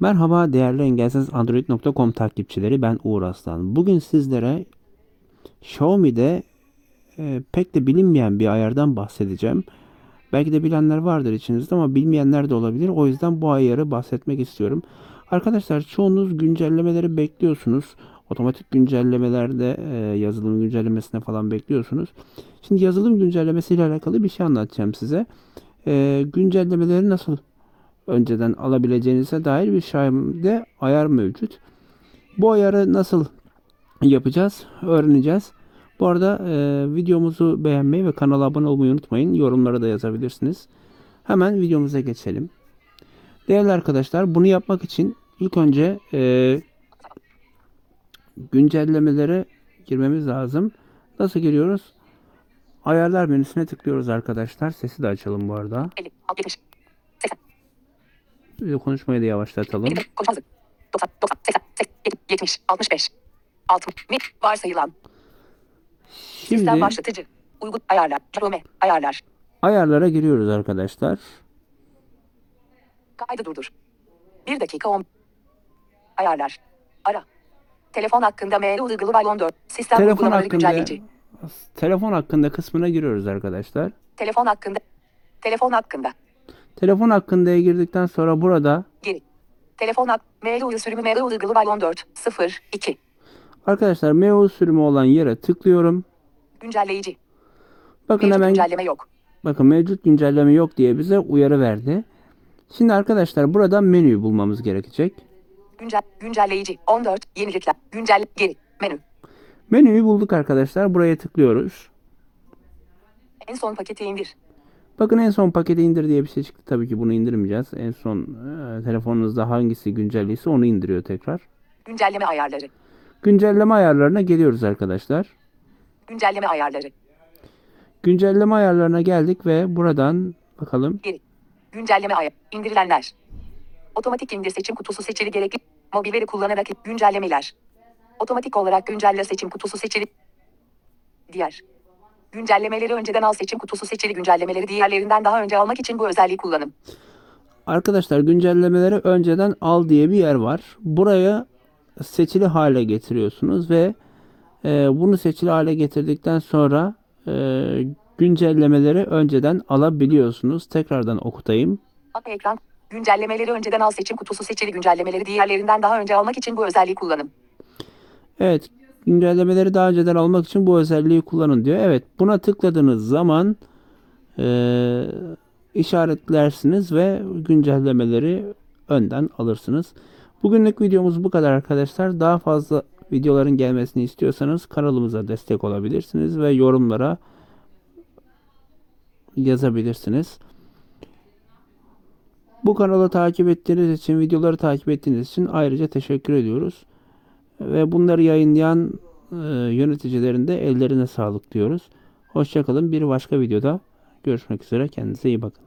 Merhaba değerli engelsiz android.com takipçileri ben Uğur Aslan. Bugün sizlere Xiaomi'de e, pek de bilinmeyen bir ayardan bahsedeceğim. Belki de bilenler vardır içinizde ama bilmeyenler de olabilir. O yüzden bu ayarı bahsetmek istiyorum. Arkadaşlar çoğunuz güncellemeleri bekliyorsunuz. Otomatik güncellemelerde e, yazılım güncellemesine falan bekliyorsunuz. Şimdi yazılım güncellemesiyle alakalı bir şey anlatacağım size. E, güncellemeleri nasıl önceden alabileceğinize dair bir Xiaomi'de ayar mevcut. Bu ayarı nasıl yapacağız öğreneceğiz. Bu arada e, videomuzu beğenmeyi ve kanala abone olmayı unutmayın. Yorumlara da yazabilirsiniz. Hemen videomuza geçelim. Değerli arkadaşlar bunu yapmak için ilk önce e, güncellemelere girmemiz lazım. Nasıl giriyoruz? Ayarlar menüsüne tıklıyoruz arkadaşlar. Sesi de açalım bu arada. 50, 60, 80, Bir de konuşmayı da yavaşlatalım. 50, konuşma hızı. 90, 90, 80, 80, 70, 65, 60, mi, varsayılan, Şimdi sistem başlatıcı, uygun ayarlar, Chrome, ayarlar, ayarlara giriyoruz arkadaşlar. kaydı durdur. 1 dakika 10, ayarlar, ara, telefon hakkında mail uygulama 14, sistem Telefon uygulamaları hakkında güncelleyici, telefon hakkında kısmına giriyoruz arkadaşlar. telefon hakkında, telefon hakkında, Telefon hakkında'ya girdikten sonra burada geri, telefon hak, mail sürümü mail uygulama 14, 0, 2, arkadaşlar MU sürümü olan yere tıklıyorum. güncelleyici, Bakın mevcut hemen güncelleme yok, bakın mevcut güncelleme yok diye bize uyarı verdi. Şimdi arkadaşlar burada menüyü bulmamız gerekecek. güncel, güncelleyici, 14, yenilikler, güncel, geri, menü, Menüyü bulduk arkadaşlar. Buraya tıklıyoruz. en son paketi indir, Bakın en son paketi indir diye bir şey çıktı. Tabii ki bunu indirmeyeceğiz. En son e, telefonunuzda hangisi güncelliyse onu indiriyor tekrar. güncelleme ayarları, Güncelleme ayarlarına geliyoruz arkadaşlar. güncelleme ayarları, Güncelleme ayarlarına geldik ve buradan bakalım. Geri. Güncelleme ayar. İndirilenler. Otomatik indir seçim kutusu seçili gerekli. Mobil veri kullanarak güncellemeler. Otomatik olarak güncelle seçim kutusu seçili. Diğer. Güncellemeleri önceden al seçim kutusu seçili güncellemeleri diğerlerinden daha önce almak için bu özelliği kullanın. Arkadaşlar güncellemeleri önceden al diye bir yer var. Buraya seçili hale getiriyorsunuz ve e, bunu seçili hale getirdikten sonra e, güncellemeleri önceden alabiliyorsunuz. Tekrardan okutayım. Ekran. Güncellemeleri önceden al seçim kutusu seçili güncellemeleri diğerlerinden daha önce almak için bu özelliği kullanın. Evet, güncellemeleri daha önceden almak için bu özelliği kullanın diyor. Evet, buna tıkladığınız zaman e, işaretlersiniz ve güncellemeleri önden alırsınız. Bugünlük videomuz bu kadar arkadaşlar. Daha fazla videoların gelmesini istiyorsanız kanalımıza destek olabilirsiniz ve yorumlara yazabilirsiniz. Bu kanalı takip ettiğiniz için, videoları takip ettiğiniz için ayrıca teşekkür ediyoruz. Ve bunları yayınlayan e, yöneticilerin de ellerine sağlık diyoruz. Hoşçakalın. Bir başka videoda görüşmek üzere. Kendinize iyi bakın.